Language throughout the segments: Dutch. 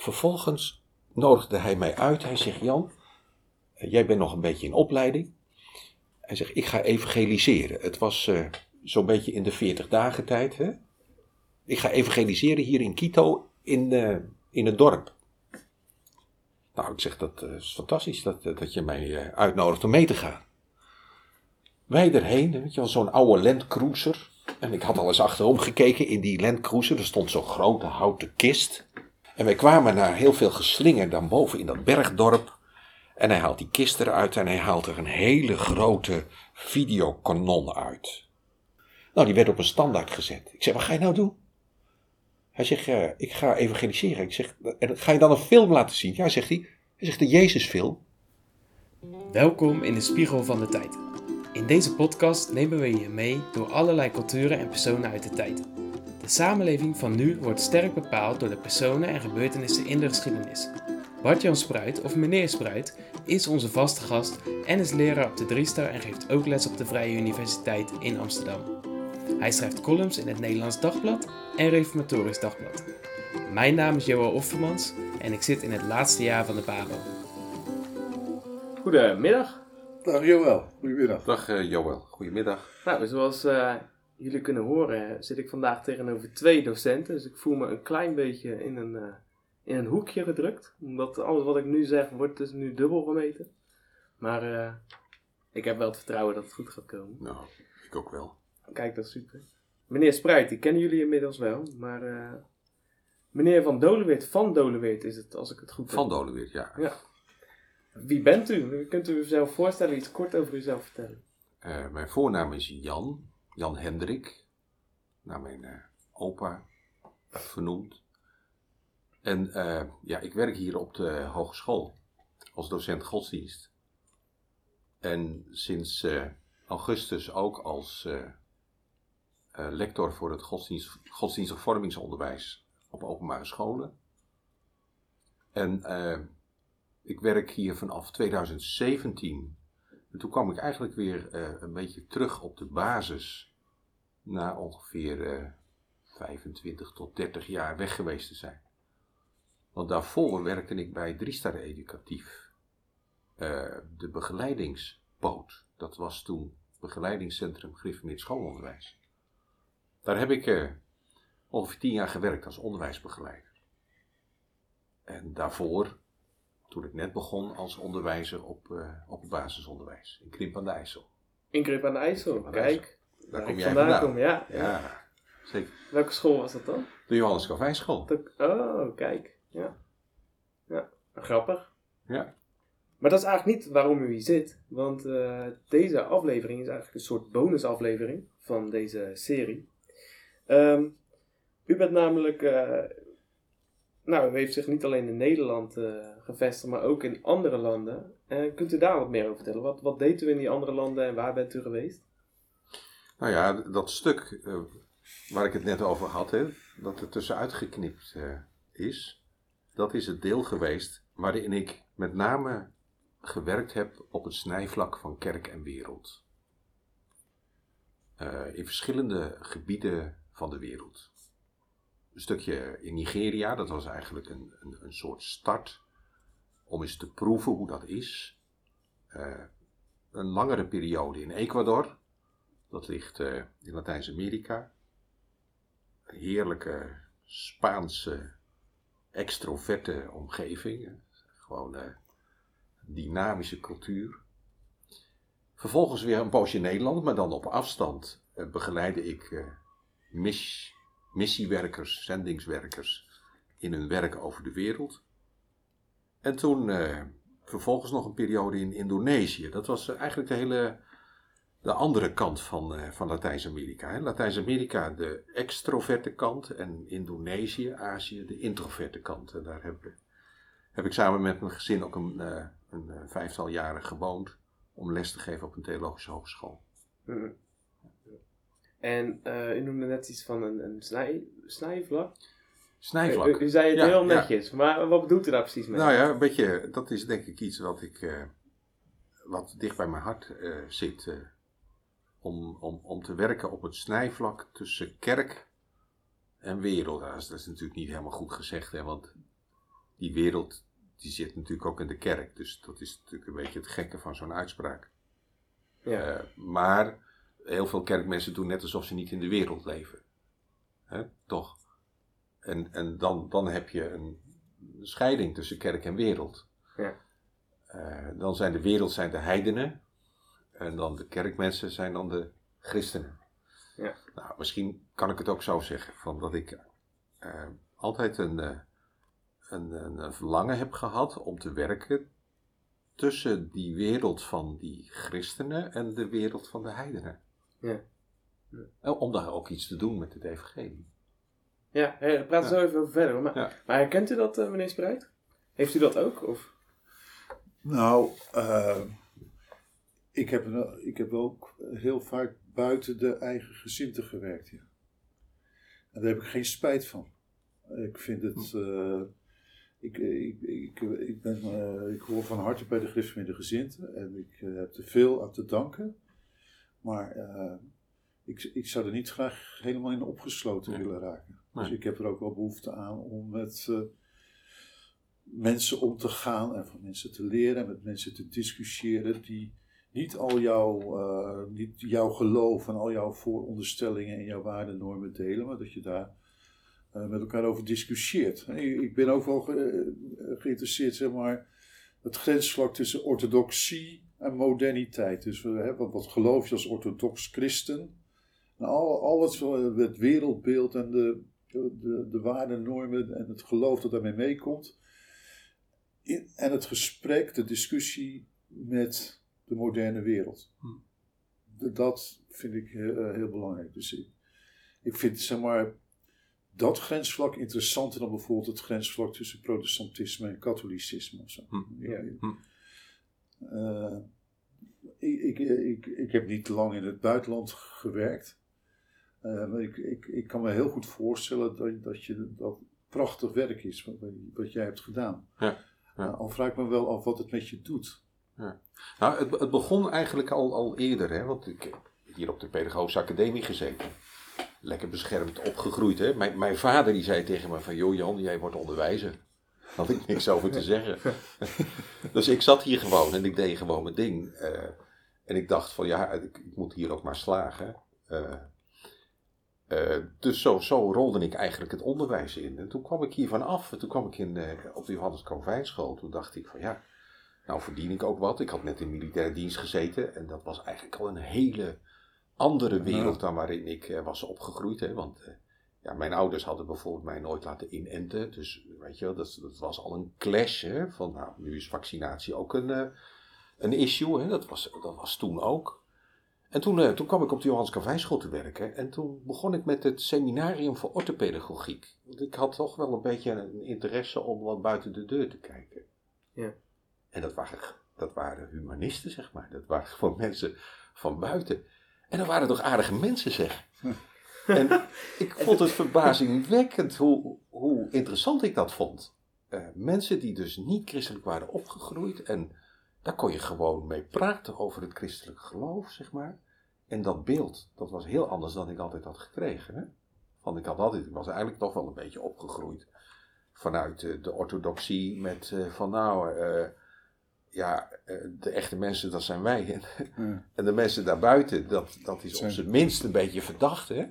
vervolgens nodigde hij mij uit. Hij zegt, Jan, eh, jij bent nog een beetje in opleiding. Hij zegt, ik ga evangeliseren. Het was eh, zo'n beetje in de 40 dagen tijd. Hè? Ik ga evangeliseren hier in Quito in, eh, in het dorp. Nou, ik zeg, dat is fantastisch dat, dat je mij uitnodigt om mee te gaan. Wij erheen, weet je wel, zo'n oude Landcruiser. En ik had al eens achterom gekeken in die Landcruiser. Er stond zo'n grote houten kist. En wij kwamen naar heel veel geslinger dan boven in dat bergdorp. En hij haalt die kist eruit en hij haalt er een hele grote videokanon uit. Nou, die werd op een standaard gezet. Ik zeg, wat ga je nou doen? Hij zegt, eh, ik ga evangeliseren. Ik zeg, en ga je dan een film laten zien? Ja, zegt hij. Hij zegt, de Jezusfilm. Welkom in de Spiegel van de Tijd. In deze podcast nemen we je mee door allerlei culturen en personen uit de tijd. De samenleving van nu wordt sterk bepaald door de personen en gebeurtenissen in de geschiedenis. Bart-Jan Spruit, of meneer Spruit, is onze vaste gast en is leraar op de Driestar en geeft ook les op de Vrije Universiteit in Amsterdam. Hij schrijft columns in het Nederlands Dagblad en Reformatorisch Dagblad. Mijn naam is Johan Offermans en ik zit in het laatste jaar van de PABO. Goedemiddag. Dag Joël, goedemiddag. Dag uh, Joël, goedemiddag. Nou, zoals uh, jullie kunnen horen zit ik vandaag tegenover twee docenten. Dus ik voel me een klein beetje in een, uh, in een hoekje gedrukt. Omdat alles wat ik nu zeg wordt dus nu dubbel gemeten. Maar ik heb wel het vertrouwen dat het goed gaat komen. Nou, ik ook wel. Kijk, dat is super. Meneer Spruit, die kennen jullie inmiddels wel. Maar meneer Van Doleweert, Van Doleweert is het als ik het goed heb. Van Doleweert, ja. Ja. Wie bent u? Kunt u uzelf voorstellen, iets kort over uzelf vertellen? Mijn voornaam is Jan, Jan Hendrik, naar mijn uh, opa vernoemd. En uh, ja, ik werk hier op de hogeschool als docent godsdienst. En sinds augustus ook als lector voor het godsdienst, godsdienstig vormingsonderwijs op openbare scholen. En ik werk hier vanaf 2017. En toen kwam ik eigenlijk weer uh, een beetje terug op de basis. Na ongeveer uh, 25 tot 30 jaar weg geweest te zijn. Want daarvoor werkte ik bij Driestar Educatief. Uh, de begeleidingspoot. Dat was toen begeleidingscentrum Griffemeerd Schoolonderwijs. Daar heb ik ongeveer 10 jaar gewerkt als onderwijsbegeleider. En daarvoor toen ik net begon als onderwijzer op, uh, op het basisonderwijs in Krimp aan de IJssel. In Krimp aan de IJssel, kijk. IJssel. Daar kom jij vandaan kom, ja, Ja, zeker. Welke school was dat dan? De Johannes Calvijnschool. Oh, kijk. Ja. Ja, grappig. Ja. Maar dat is eigenlijk niet waarom u hier zit. Want eh, deze aflevering is eigenlijk een soort bonusaflevering van deze serie. Ehm, u bent namelijk... eh, nou, u heeft zich niet alleen in Nederland eh, gevestigd, maar ook in andere landen. Eh, kunt u daar wat meer over vertellen? Wat, wat deed u in die andere landen en waar bent u geweest? Nou ja, dat stuk eh, waar ik het net over had, dat er tussenuit geknipt is, dat is het deel geweest waarin ik met name gewerkt heb op het snijvlak van kerk en wereld. In verschillende gebieden van de wereld. Een stukje in Nigeria, dat was eigenlijk een, een, een soort start om eens te proeven hoe dat is. Eh, een langere periode in Ecuador, dat ligt eh, in Latijns-Amerika. Een heerlijke Spaanse, extroverte omgeving. eh, Gewoon een dynamische cultuur. Vervolgens weer een poosje Nederland, maar dan op afstand begeleide ik mis, missiewerkers, zendingswerkers in hun werk over de wereld. En toen eh, vervolgens nog een periode in Indonesië. Dat was eigenlijk de hele de andere kant van, eh, van Latijns-Amerika. Latijns-Amerika de extroverte kant en Indonesië, Azië de introverte kant. Daar heb, heb ik samen met mijn gezin ook een, eh, een vijftal jaren gewoond om les te geven op een theologische hogeschool. En eh, u noemde net iets van een, een snij, snijvlak. Snijvlak. U, u zei het Ja, heel ja. netjes, maar wat bedoelt u daar precies mee? Nou ja, een beetje, dat is denk ik iets wat ik, eh, wat dicht bij mijn hart eh, zit. om, om, om te werken op het snijvlak tussen kerk en wereld. Dat, is, natuurlijk niet helemaal goed gezegd, hè, want die wereld die zit natuurlijk ook in de kerk. Dus dat is natuurlijk een beetje het gekke van zo'n uitspraak. Ja. Maar heel veel kerkmensen doen net alsof ze niet in de wereld leven. Toch? En, en dan, dan heb je een scheiding tussen kerk en wereld. Ja. Eh, dan zijn de wereld zijn de heidenen. En dan de kerkmensen zijn dan de christenen. Ja. Nou, misschien kan ik het ook zo zeggen. Van dat ik eh, altijd een, eh, een, een, een verlangen heb gehad om te werken tussen die wereld van die christenen en de wereld van de heidenen. Ja. En Om daar ook iets te doen met het evangelie. Ja, hey, praat zo even over verder. Maar, Ja. maar herkent u dat, eh, meneer Spruit? Heeft u dat ook? Of? Nou, eh, ik, heb, ik heb ook heel vaak buiten de eigen gezinte gewerkt. Ja. En daar heb ik geen spijt van. Ik vind het. eh, ik, ik, ik, ik, ben, eh, ik hoor van harte bij de Griffemidde Gezinten en ik heb er veel aan te danken. Maar eh, ik, ik zou er niet graag helemaal in opgesloten Nee. willen raken. Dus ik heb er ook wel behoefte aan om met eh, mensen om te gaan en van mensen te leren en met mensen te discussiëren die niet al jouw, eh, niet jouw geloof en al jouw vooronderstellingen en jouw waardennormen delen, maar dat je daar met elkaar over discussieert. Ik, ik ben ook wel ge- geïnteresseerd, zeg maar, het grensvlak tussen orthodoxie en moderniteit. Dus we hebben wat geloof je als orthodox christen. En al, al het, eh, het wereldbeeld en de, de, de waardennormen en het geloof dat daarmee meekomt. In- en het gesprek, de discussie met de moderne wereld. Hm. D- Dat vind ik heel, eh, heel belangrijk. Dus ik, ik vind zeg maar, dat grensvlak interessanter dan bijvoorbeeld het grensvlak tussen protestantisme en katholicisme. Of zo. Hm. Ja. Eh, ik, ik, ik, ik heb niet lang in het buitenland gewerkt. Eh, maar ik, ik, ik kan me heel goed voorstellen dat, dat je dat prachtig werk is wat, wat jij hebt gedaan. Ja, ja. Nou, al vraag ik me wel af wat het met je doet. Nou, het, het begon eigenlijk al, al eerder, hè, want ik heb hier op de Pedagogische Academie gezeten. Lekker beschermd opgegroeid. Hè. Mijn, mijn vader die zei tegen me van, joh Jan, jij wordt onderwijzer. Had ik niks over te zeggen. dus ik zat hier gewoon en ik deed gewoon mijn ding. Eh, en ik dacht van, ja, ik, ik moet hier ook maar slagen. Eh, eh, dus zo, zo rolde ik eigenlijk het onderwijs in. En toen kwam ik hiervan af. En toen kwam ik in, op de Johannes Calvijnschool. Toen dacht ik van, ja, nou verdien ik ook wat. Ik had net in militaire dienst gezeten. En dat was eigenlijk al een hele andere wereld dan waarin ik was opgegroeid. Hè? Want ja, mijn ouders hadden bijvoorbeeld mij nooit laten inenten. Dus weet je wel, dat, dat was al een clash. Hè? Van nou, nu is vaccinatie ook een, eh, een issue. Hè? Dat, was, dat was toen ook. En toen, eh, toen kwam ik op de Johannes Calvijnschool te werken. En toen begon ik met het seminarium voor orthopedagogiek. Want ik had toch wel een beetje een interesse om wat buiten de deur te kijken. Ja. En dat waren, dat waren humanisten, zeg maar. Dat waren gewoon mensen van buiten. En dat waren toch aardige mensen, zeg. En ik vond het verbazingwekkend hoe, hoe interessant ik dat vond. Eh, mensen die dus niet christelijk waren opgegroeid. En daar kon je gewoon mee praten over het christelijk geloof, zeg maar. En dat beeld, dat was heel anders dan ik altijd had gekregen. Hè? Want ik had altijd, ik was eigenlijk toch wel een beetje opgegroeid vanuit eh, de orthodoxie met eh, van nou, ja, de echte mensen, dat zijn wij. En, de mensen daarbuiten, dat, dat is op Zijn- zijn minst een beetje verdacht. Hè?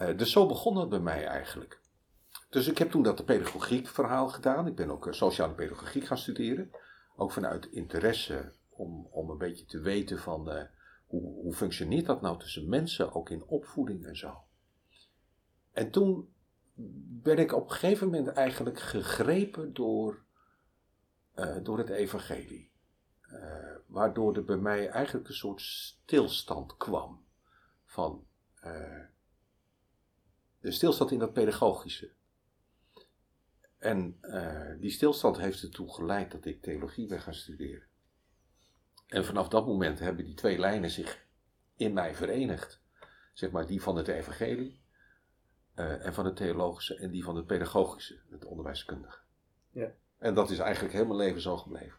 Eh, dus zo begon het bij mij eigenlijk. Dus ik heb toen dat de pedagogiek verhaal gedaan. Ik ben ook eh, sociale pedagogiek gaan studeren. Ook vanuit interesse om, om een beetje te weten van eh, hoe, hoe functioneert dat nou tussen mensen, ook in opvoeding en zo. En toen ben ik op een gegeven moment eigenlijk gegrepen door, door het evangelie. Waardoor er bij mij eigenlijk een soort stilstand kwam. Van de stilstand in dat pedagogische. En eh, die stilstand heeft ertoe geleid dat ik theologie ben gaan studeren. En vanaf dat moment hebben die twee lijnen zich in mij verenigd. Zeg maar die van het evangelie eh, en van het theologische en die van het pedagogische, het onderwijskundige. Ja. En dat is eigenlijk heel mijn leven zo gebleven.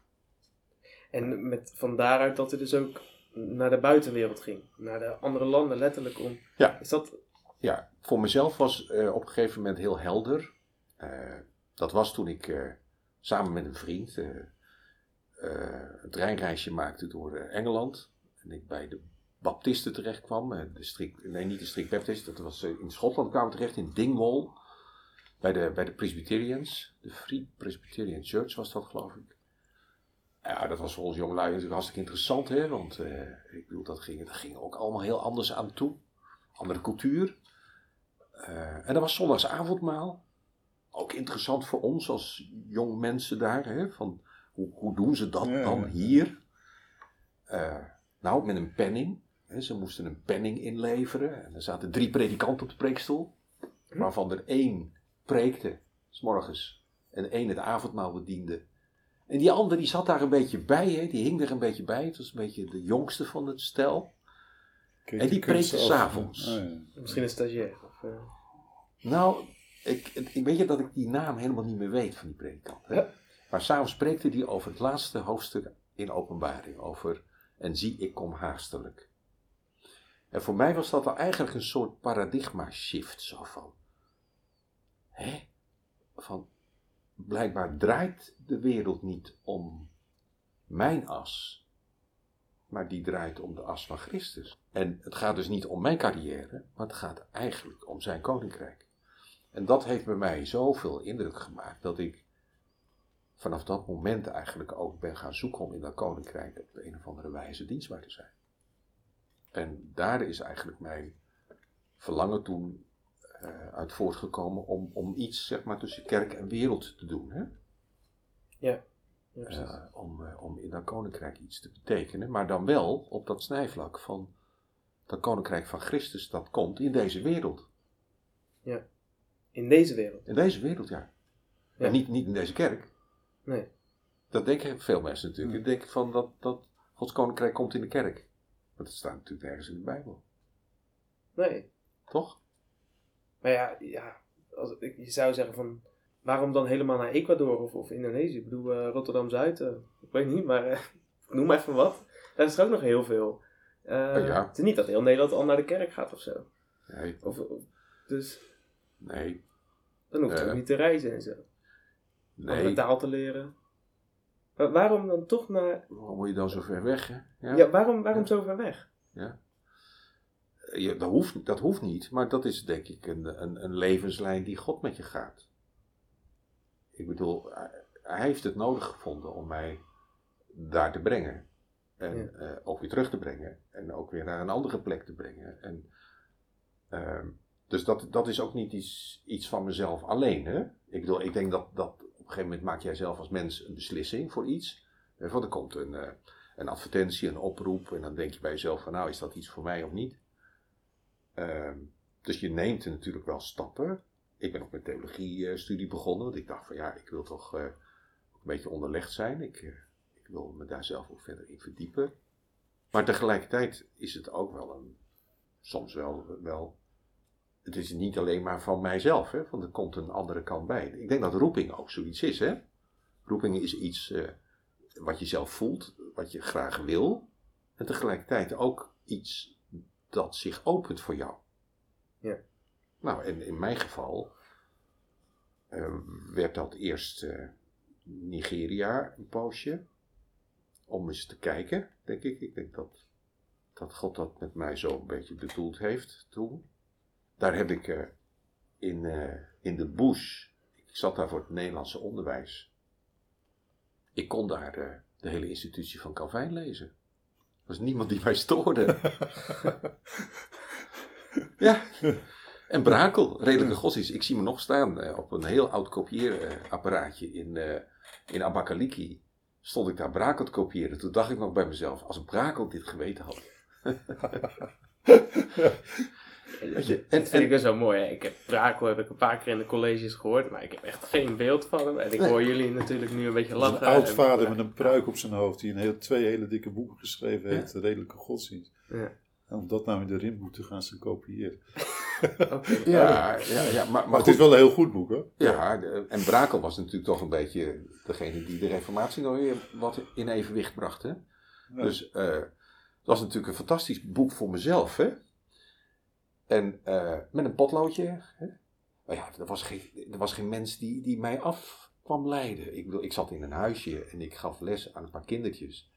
En met, van daaruit dat u dus ook naar de buitenwereld ging. Naar de andere landen, letterlijk om. Ja. Is dat... Ja, voor mezelf was eh, op een gegeven moment heel helder eh, dat was toen ik eh, samen met een vriend een treinreisje maakte door Engeland. En ik bij de Baptisten terecht kwam. de strict, nee, niet de strict Baptist, dat was in Schotland kwamen terecht, in Dingwall. Bij de, bij de Presbyterians. De Free Presbyterian Church was dat, geloof ik. Ja, dat was voor ons jongelui natuurlijk hartstikke interessant, hè. Want ik bedoel, dat ging, dat ging ook allemaal heel anders aan toe. Andere cultuur. Eh, en dat was zondagsavondmaal. Ook interessant voor ons als jong mensen daar, hè. Van, hoe, hoe doen ze dat Ja, dan ja. hier? Eh, nou, met een penning. Hè, ze moesten een penning inleveren. En er zaten drie predikanten op de preekstoel. Waarvan er één preekte, s morgens. En één het avondmaal bediende. En die andere die zat daar een beetje bij, hè? die hing er een beetje bij. Het was een beetje de jongste van het stel. Kijk, En die preekte s'avonds. Ja. Misschien een stagiair. Of, Nou, ik, ik weet je dat ik die naam helemaal niet meer weet van die predikant. Hè? Ja. Maar s'avonds preekte hij over het laatste hoofdstuk in openbaring. Over, en zie, ik kom haastelijk. En voor mij was dat al eigenlijk een soort paradigma shift. Zo van, hè? Van, blijkbaar draait de wereld niet om mijn as. Maar die draait om de as van Christus. En het gaat dus niet om mijn carrière, maar het gaat eigenlijk om zijn koninkrijk. En dat heeft bij mij zoveel indruk gemaakt dat ik vanaf dat moment eigenlijk ook ben gaan zoeken om in dat koninkrijk op de een of andere wijze dienstbaar te zijn. En daar is eigenlijk mijn verlangen toen eh, uit voortgekomen om, om iets zeg maar tussen kerk en wereld te doen. Hè? ja. Ja. Eh, om, eh, om in dat koninkrijk iets te betekenen, maar dan wel op dat snijvlak van dat koninkrijk van Christus dat komt in deze wereld. In deze wereld. In deze wereld, ja. Ja. En niet, niet in deze kerk. Nee. Dat denken veel mensen natuurlijk. Die denken van dat, dat Gods koninkrijk komt in de kerk. Maar dat staat natuurlijk nergens in de Bijbel. Nee. Toch? Maar ja, ja als, ik, je zou zeggen van... Waarom dan helemaal naar Ecuador of, of Indonesië? Ik bedoel, eh, Rotterdam-Zuid. eh, ik weet niet, maar eh, noem maar even wat. Daar is er ook nog heel veel. Oh ja. Het is niet dat heel Nederland al naar de kerk gaat of zo. Nee, Of, dus nee, dan hoeft je ook niet te reizen en zo. Om de nee. taal te leren. Maar waarom dan toch naar... Waarom moet je dan zo ver weg, hè? Ja, waarom, waarom Ja. zo ver weg? Ja, dat, hoeft, dat hoeft niet, maar dat is denk ik een, een, een levenslijn die God met je gaat. Ik bedoel, hij, heeft het nodig gevonden om mij daar te brengen. En Ja. eh, ook weer terug te brengen. En ook weer naar een andere plek te brengen. En, ehm, dus dat, dat is ook niet iets, iets van mezelf alleen. Hè? Ik, bedoel, ik denk dat, dat op een gegeven moment maak jij zelf als mens een beslissing voor iets. Want er komt een, eh, een advertentie, een oproep. En dan denk je bij jezelf van nou, is dat iets voor mij of niet? Ehm, dus je neemt er natuurlijk wel stappen. Ik ben ook met theologie-studie begonnen. Want ik dacht van ja, ik wil toch eh, een beetje onderlegd zijn. Ik, eh, ik wil me daar zelf ook verder in verdiepen. Maar tegelijkertijd is het ook wel een, soms wel, wel het is niet alleen maar van mijzelf, hè, want er komt een andere kant bij. Ik denk dat roeping ook zoiets is. Hè? Roeping is iets eh, wat je zelf voelt, wat je graag wil. En tegelijkertijd ook iets dat zich opent voor jou. Ja. Nou, en in mijn geval eh, werd dat eerst eh, Nigeria een poosje. Om eens te kijken, denk ik. Ik denk dat, dat God dat met mij zo een beetje bedoeld heeft toen. Daar heb ik eh, in, eh, in de bush, ik zat daar voor het Nederlandse onderwijs. Ik kon daar de hele institutie van Calvijn lezen. Er was niemand die mij stoorde. ja. En Brakel, redelijke godsdienst. Ik zie me nog staan eh, op een heel oud kopieerapparaatje in, eh in Abakaliki. Stond ik daar Brakel te kopiëren. Toen dacht ik nog bij mezelf, als Brakel dit geweten had. Weet je, en, Dat vind ik wel zo mooi. Hè? Ik heb Braco heb ik een paar keer in de colleges gehoord, maar ik heb echt geen beeld van hem. En ik hoor jullie natuurlijk nu een beetje lachen. een oud vader met een pruik op zijn hoofd die een heel, twee hele dikke boeken geschreven heeft, de Redelijke Godsdienst. Ja. En om dat nou in de rimboek te gaan ze kopiëren. Oké. ja, ja, ja, maar, Maar maar het is wel een heel goed boek hoor. ja, en Brakel was natuurlijk toch een beetje degene die de reformatie nog weer wat in evenwicht bracht. Hè? Ja. Dus eh, het was natuurlijk een fantastisch boek voor mezelf. Hè? En eh, met een potloodje. Hè? nou ja, er was geen, er was geen mens die, die mij af kwam leiden. Ik, bedoel, ik zat in een huisje en ik gaf les aan een paar kindertjes.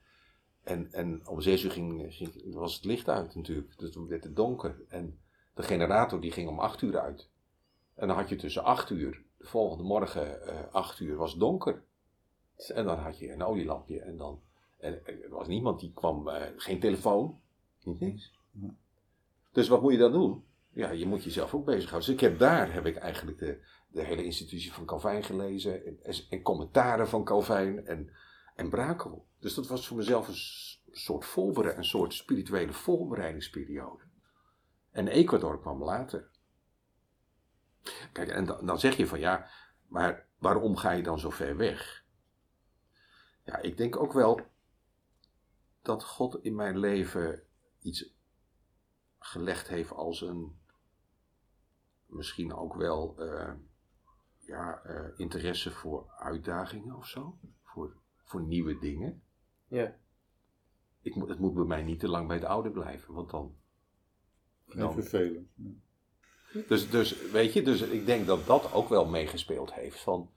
En, en om zes uur ging, ging, was het licht uit natuurlijk. Dus toen werd het donker. En de generator die ging om acht uur uit. En dan had je tussen acht uur, de volgende morgen eh acht uur, was donker. En dan had je een olielampje en dan... En er was niemand die kwam, eh, geen telefoon, niet niks. Dus wat moet je dan doen? Ja, je moet jezelf ook bezighouden. Dus ik heb daar heb ik eigenlijk de, de hele institutie van Calvijn gelezen. En, en, en commentaren van Calvijn en, en Brakel. Dus dat was voor mezelf een soort een soort spirituele voorbereidingsperiode. En Ecuador kwam later. Kijk, en dan, dan zeg je van ja, maar waarom ga je dan zo ver weg? Ja, ik denk ook wel dat God in mijn leven iets gelegd heeft als een, misschien ook wel, eh, ja, eh, interesse voor uitdagingen of zo. Voor, voor nieuwe dingen. Ja. Ik het moet bij mij niet te lang bij het oude blijven, want dan... Dan vervelend. dus, dus, weet je, dus ik denk dat dat ook wel meegespeeld heeft. Van,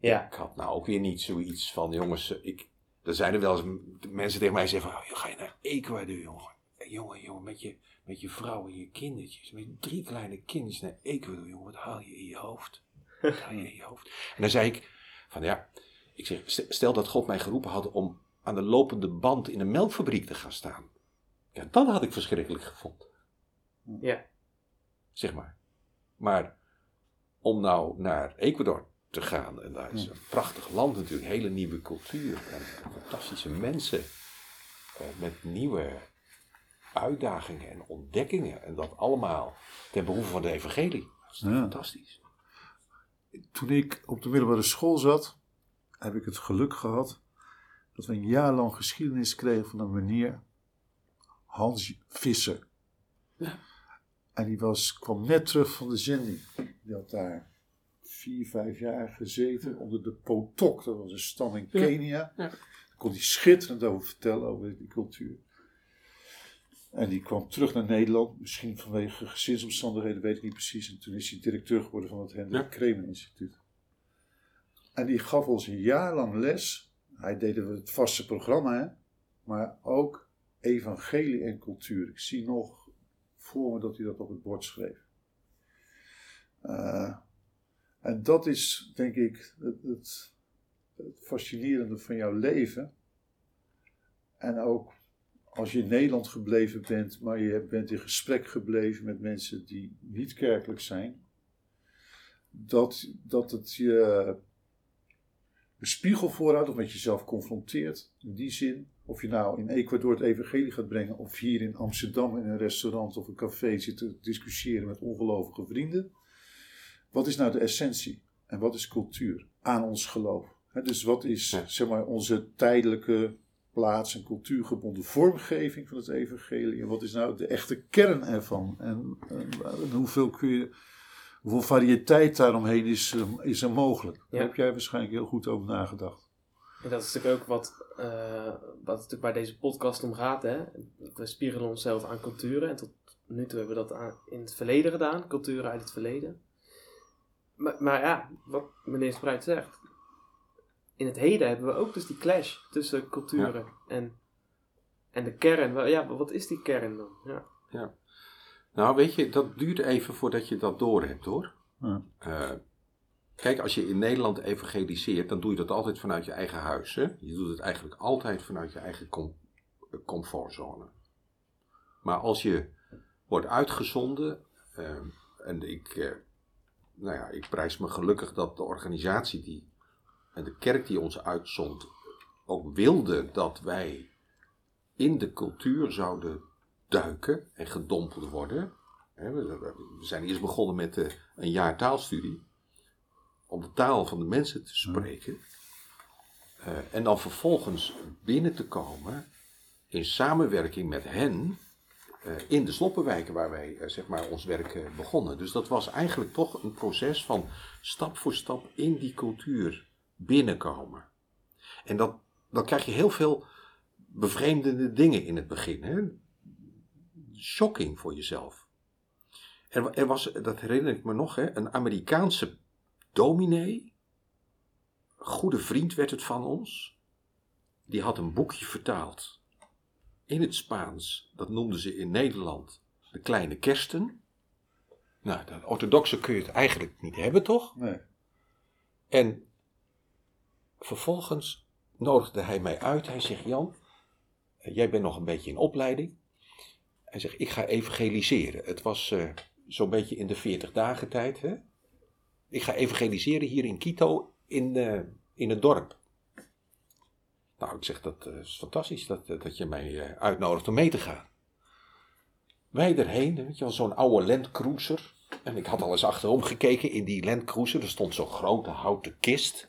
Ja. Ik had nou ook weer niet zoiets van, jongens, ik, er zijn er wel eens mensen tegen mij zeggen van, oh, ga je naar Ecuador, jongen. Eh, Jongen, jongen, met je, met je vrouw en je kindertjes, met drie kleine kindertjes naar Ecuador, jongen, wat haal je in je hoofd? Wat haal je in je hoofd? En dan zei ik, van ja, ik zeg, st- stel dat God mij geroepen had om aan de lopende band in een melkfabriek te gaan staan. Ja, dat had ik verschrikkelijk gevonden Ja. zeg maar. Maar om nou naar Ecuador te gaan, en daar is een prachtig land natuurlijk, hele nieuwe cultuur en fantastische mensen eh, met nieuwe uitdagingen en ontdekkingen en dat allemaal ten behoeve van de evangelie. Dat is Ja. fantastisch. Toen ik op de middelbare school zat, heb ik het geluk gehad dat we een jaar lang geschiedenis kregen van een meneer Hans Visser. Ja. En die was, kwam net terug van de zending. Die had daar vier, vijf jaar gezeten onder de Potok. Dat was een stam in. Kenia. Ja. Daar kon hij schitterend over vertellen, over die cultuur. En die kwam terug naar Nederland, misschien vanwege gezinsomstandigheden, weet ik niet precies. En toen is hij directeur geworden van het Hendrik Ja. Kremen Instituut. En die gaf ons een jaar lang les. Hij deed het vaste programma, hè? maar ook evangelie en cultuur. Ik zie nog voor dat hij dat op het bord schreef. Eh, en dat is, denk ik, het, het, het fascinerende van jouw leven. En ook als je in Nederland gebleven bent, maar je bent in gesprek gebleven met mensen die niet kerkelijk zijn, dat, dat het je een spiegel voorhoudt of met jezelf confronteert. In die zin, of je nou in Ecuador het evangelie gaat brengen, of hier in Amsterdam in een restaurant of een café zit te discussiëren met ongelovige vrienden. Wat is nou de essentie en wat is cultuur aan ons geloof? Dus wat is Ja. zeg maar, onze tijdelijke plaats- en cultuurgebonden vormgeving van het evangelie? En wat is nou de echte kern ervan? En, en, en hoeveel kun je, hoeveel variëteit daaromheen is, er- is er mogelijk? Daar Ja. heb jij waarschijnlijk heel goed over nagedacht. En dat is natuurlijk ook wat, eh, wat natuurlijk bij deze podcast om gaat. Hè? We spiegelen onszelf aan culturen. En tot nu toe hebben we dat aan, in het verleden gedaan. Culturen uit het verleden. Maar, maar ja, wat meneer Spruit zegt. In het heden hebben we ook dus die clash tussen culturen en, en de kern. Wel, Ja, wat is die kern dan? Ja. Nou, weet je, dat duurt even voordat je dat door hebt hoor. Ja. Eh, kijk, als je in Nederland evangeliseert, dan doe je dat altijd vanuit je eigen huis. Hè? Je doet het eigenlijk altijd vanuit je eigen com- comfortzone. Maar als je wordt uitgezonden, eh, en ik, eh, nou ja, ik prijs me gelukkig dat de organisatie die, en de kerk die ons uitzond, ook wilde dat wij in de cultuur zouden duiken en gedompeld worden. We zijn eerst begonnen met eh, een jaar taalstudie. Om de taal van de mensen te spreken. Eh, en dan vervolgens binnen te komen in samenwerking met hen. eh, in de sloppenwijken waar wij eh, zeg maar ons werk begonnen. Dus dat was eigenlijk toch een proces van stap voor stap in die cultuur binnenkomen. En dat, dan krijg je heel veel bevreemdende dingen in het begin. Hè? Shocking voor jezelf. er, er was, dat herinner ik me nog, hè, een Amerikaanse dominee, goede vriend werd het van ons, die had een boekje vertaald in het Spaans. Dat noemden ze in Nederland de kleine kersten. Nou, dat orthodoxe kun je het eigenlijk niet hebben, toch? Nee. En vervolgens nodigde hij mij uit. Hij zegt: Jan, eh, jij bent nog een beetje in opleiding. Hij zegt: Ik ga evangeliseren. Het was eh, zo'n beetje in de 40 dagen tijd. Hè? Ik ga evangeliseren hier in Quito in, eh, in het dorp. Nou, ik zeg: Dat eh, is fantastisch dat, dat je mij eh, uitnodigt om mee te gaan. Wij erheen, weet je wel, zo'n oude Landcruiser. En ik had al eens achterom gekeken in die Landcruiser. Er stond zo'n grote houten kist.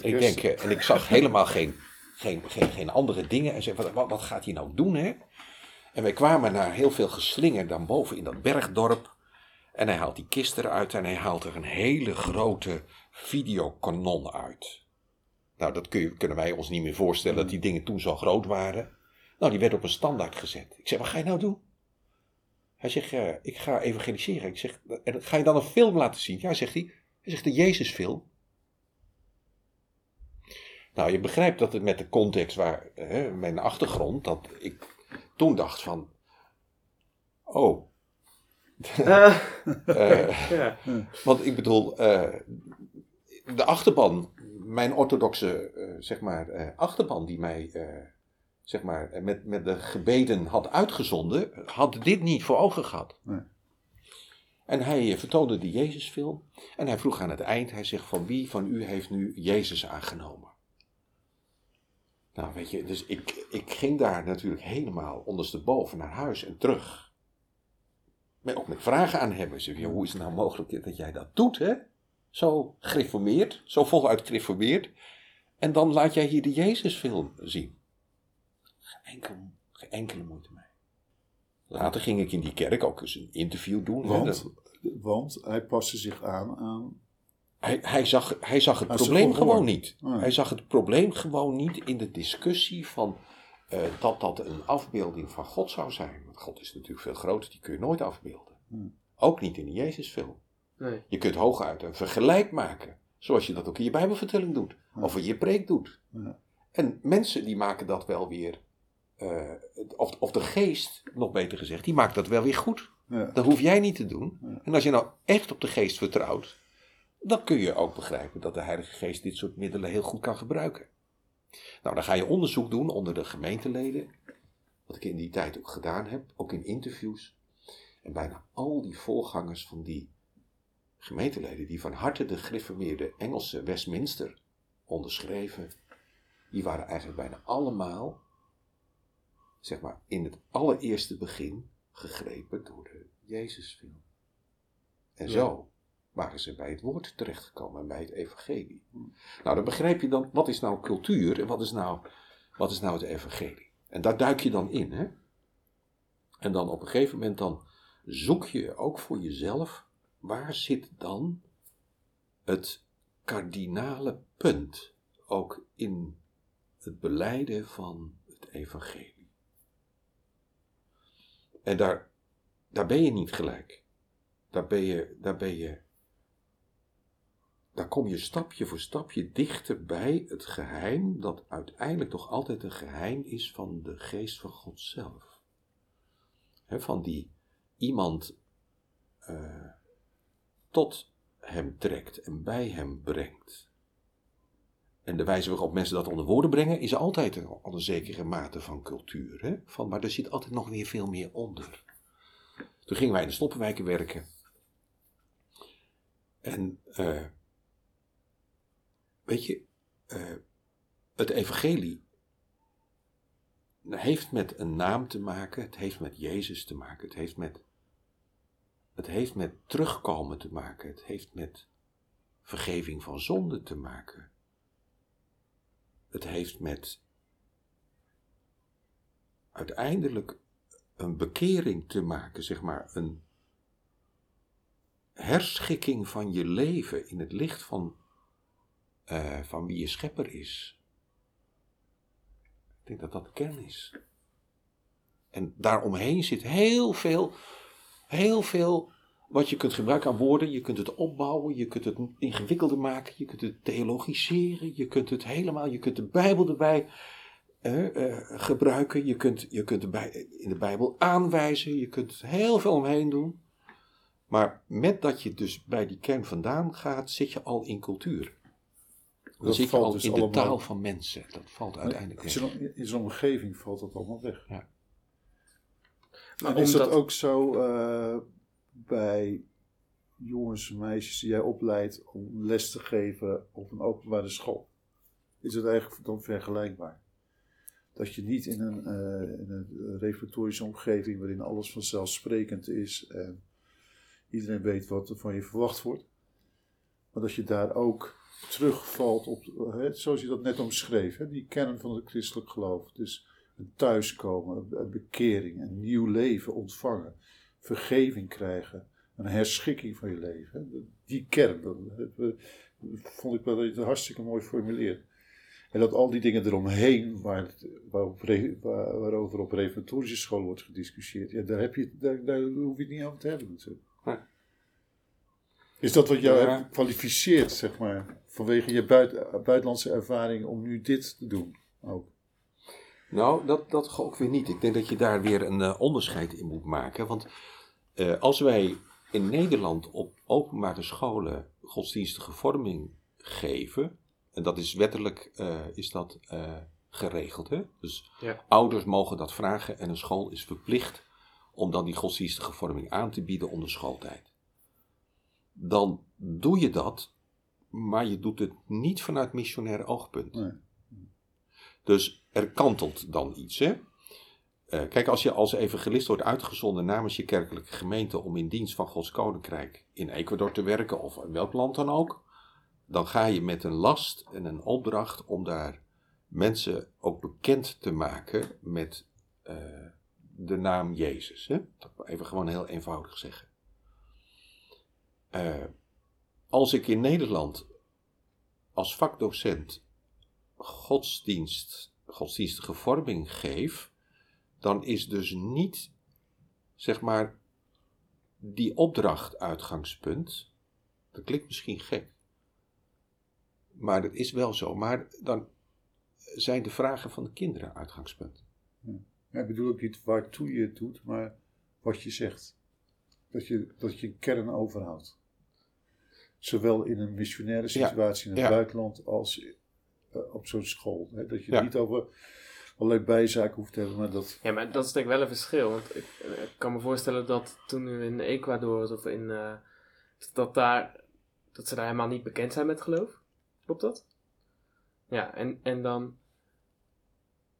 Ik denk, eh, en ik zag helemaal geen, geen, geen, geen andere dingen. En zei, wat, wat, wat gaat hij nou doen, hè? En wij kwamen naar heel veel geslinger dan boven in dat bergdorp. En hij haalt die kist eruit en hij haalt er een hele grote videokanon uit. Nou, dat kun je, kunnen wij ons niet meer voorstellen dat die dingen toen zo groot waren. Nou, die werd op een standaard gezet. Ik zeg, wat ga je nou doen? Hij zegt, ik ga evangeliseren. Ik zeg, en ga je dan een film laten zien? Ja, zegt hij. Hij zegt, de Jezusfilm. Nou, je begrijpt dat het met de context waar, hè, mijn achtergrond, dat ik toen dacht van, oh, Eh, eh, ja. want ik bedoel, eh, de achterban, mijn orthodoxe, eh, zeg maar, eh, achterban die mij, eh, zeg maar, met, met de gebeden had uitgezonden, had dit niet voor ogen gehad. Nee. En hij vertoonde de Jezusfilm en hij vroeg aan het eind, hij zegt, van wie van u heeft nu Jezus aangenomen? Nou, weet je, dus ik, ik ging daar natuurlijk helemaal ondersteboven naar huis en terug. Maar ook met vragen aan hem. Ik zeg, hoe is het nou mogelijk dat jij dat doet, hè? Zo gereformeerd, zo voluit gereformeerd. En dan laat jij hier de Jezusfilm zien. Geen enkele, geen enkele moeite mee. Later ging ik in die kerk ook eens een interview doen. Want, Dat- want hij paste zich aan aan... Hij, hij, zag, hij zag het probleem gewoon niet. Nee. Hij zag het probleem gewoon niet in de discussie van eh, dat dat een afbeelding van God zou zijn. God is natuurlijk veel groter, die kun je nooit afbeelden. Hmm. Ook niet in de Jezusfilm. Nee. Je kunt hooguit een vergelijk maken, zoals je dat ook in je Bijbelvertelling doet, of in je preek doet. En mensen die maken dat wel weer, eh, of, of de geest, nog beter gezegd, die maakt dat wel weer goed. Ja. Dat hoef jij niet te doen. Ja. En als je nou echt op de geest vertrouwt, dan kun je ook begrijpen dat de Heilige Geest dit soort middelen heel goed kan gebruiken. Nou, dan ga je onderzoek doen onder de gemeenteleden, wat ik in die tijd ook gedaan heb, ook in interviews. En bijna al die voorgangers van die gemeenteleden, die van harte de gereformeerde Engelse Westminster onderschreven, die waren eigenlijk bijna allemaal, zeg maar, in het allereerste begin gegrepen door de Jezusfilm. En Ja. zo waren ze bij het woord terechtgekomen en bij het evangelie. Nou, dan begrijp je dan, wat is nou cultuur en wat is nou, wat is nou het evangelie? En daar duik je dan in, hè? En dan op een gegeven moment dan zoek je ook voor jezelf, waar zit dan het kardinale punt, ook in het beleiden van het evangelie. En daar, daar ben je niet gelijk. Daar ben je, daar ben je, daar kom je stapje voor stapje dichter bij het geheim, dat uiteindelijk toch altijd een geheim is van de geest van God zelf. Van die iemand eh, tot hem trekt en bij hem brengt. En de wijze waarop mensen dat onder woorden brengen, is altijd een, een zekere mate van cultuur. Hè? Van, maar er zit altijd nog weer veel meer onder. Toen gingen wij in de Stoppenwijken werken. En eh, weet je, eh, het evangelie heeft met een naam te maken, het heeft met Jezus te maken, het heeft met, het heeft met terugkomen te maken, het heeft met vergeving van zonde te maken. Het heeft met uiteindelijk een bekering te maken, zeg maar, een herschikking van je leven in het licht van, eh, van wie je schepper is. Ik denk dat dat de kern is. En daaromheen zit heel veel heel veel wat je kunt gebruiken aan woorden. Je kunt het opbouwen, je kunt het ingewikkelder maken, je kunt het theologiseren, je kunt het helemaal, je kunt de Bijbel erbij eh, eh, gebruiken. Je kunt, je kunt in de Bijbel aanwijzen, je kunt heel veel omheen doen. Maar met dat je dus bij die kern vandaan gaat, zit je al in cultuur. Dan Dat zit je valt al dus in de taal van mensen. Dat valt uiteindelijk In weg. in zo'n omgeving valt dat allemaal weg. Maar En is dat ook zo eh, bij jongens en meisjes die jij opleidt om les te geven op een openbare school? Is het eigenlijk dan vergelijkbaar? Dat je niet in een, eh, in een reflectorische omgeving waarin alles vanzelfsprekend is en iedereen weet wat er van je verwacht wordt, maar dat je daar ook terugvalt op, hè, zoals je dat net omschreef, hè, die kern van het christelijk geloof. Dus een thuiskomen, een bekering, een nieuw leven ontvangen, vergeving krijgen, een herschikking van je leven. hè. Die kern, dat, dat vond ik wel dat je het hartstikke mooi formuleert. En dat al die dingen eromheen, waar, het- waarop, re- waar- waarover op reformatorische school wordt gediscussieerd, ja, daar, heb je, daar, daar hoef je het niet over te hebben natuurlijk. Nee. Is dat wat jou Ja. kwalificeert, zeg maar, vanwege je buit- buitenlandse ervaring om nu dit te doen? Ook. Nou, dat, dat ook weer niet. Ik denk dat je daar weer een eh, onderscheid in moet maken. Want eh, als wij in Nederland op openbare scholen godsdienstige vorming geven, en dat is wettelijk eh, is dat, eh, geregeld. Hè? Dus Ja. ouders mogen dat vragen en een school is verplicht om dan die godsdienstige vorming aan te bieden onder schooltijd. Dan doe je dat, maar je doet het niet vanuit missionair oogpunt. Nee. Dus er kantelt dan iets. Hè? Eh, kijk, als je als evangelist wordt uitgezonden namens je kerkelijke gemeente om in dienst van Gods Koninkrijk in Ecuador te werken of in welk land dan ook, dan ga je met een last en een opdracht om daar mensen ook bekend te maken met eh, de naam Jezus. Hè? Dat even gewoon heel eenvoudig zeggen. Eh, als ik in Nederland als vakdocent godsdienst, godsdienstige vorming geef, dan is dus niet, zeg maar, die opdracht uitgangspunt. Dat klinkt misschien gek. Maar dat is wel zo. Maar dan zijn de vragen van de kinderen uitgangspunt. Ja, ik bedoel ook niet waartoe je het doet, maar wat je zegt. Dat je, dat je een kern overhoudt. Zowel in een missionaire Ja, situatie in het ja. buitenland als eh, op zo'n school. Hè? Dat je Ja. niet over allerlei bijzaken hoeft te hebben, maar dat. Ja, maar dat is denk ik wel een verschil. Want ik, eh, ik kan me voorstellen dat toen u in Ecuador of in. eh, dat, daar, dat ze daar helemaal niet bekend zijn met geloof. Klopt dat? Ja, en, en dan.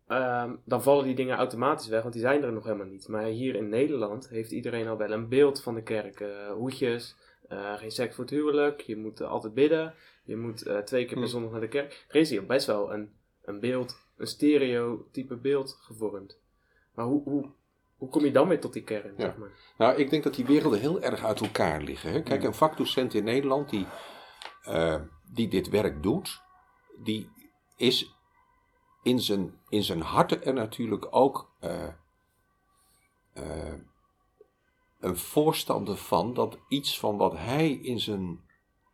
ehm, dan vallen die dingen automatisch weg, want die zijn er nog helemaal niet. Maar hier in Nederland heeft iedereen al wel een beeld van de kerk. eh, hoedjes, eh, geen seks voor het huwelijk, je moet eh, altijd bidden, je moet eh, twee keer per Hm. zondag naar de kerk. Er is hier best wel een, een beeld, een stereotype beeld gevormd. Maar hoe, hoe, hoe kom je dan weer tot die kern, Ja. zeg maar? Nou, ik denk dat die werelden heel erg uit elkaar liggen. Hè? Kijk, een vakdocent in Nederland die, die dit werk doet, die is in zijn, in zijn hart er natuurlijk ook een voorstander van dat iets van wat hij in zijn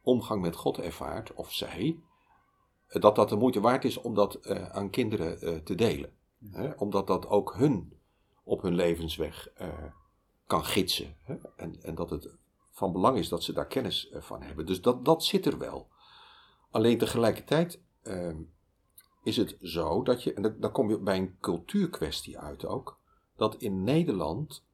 omgang met God ervaart, of zij, dat dat de moeite waard is om dat eh, aan kinderen eh, te delen. Hè? Omdat dat ook hun op hun levensweg eh, kan gidsen. Hè? En, en dat het van belang is dat ze daar kennis van hebben. Dus dat, dat zit er wel. Alleen tegelijkertijd ehm, is het zo dat je, en dan- kom je bij een cultuurkwestie uit ook, dat in Nederland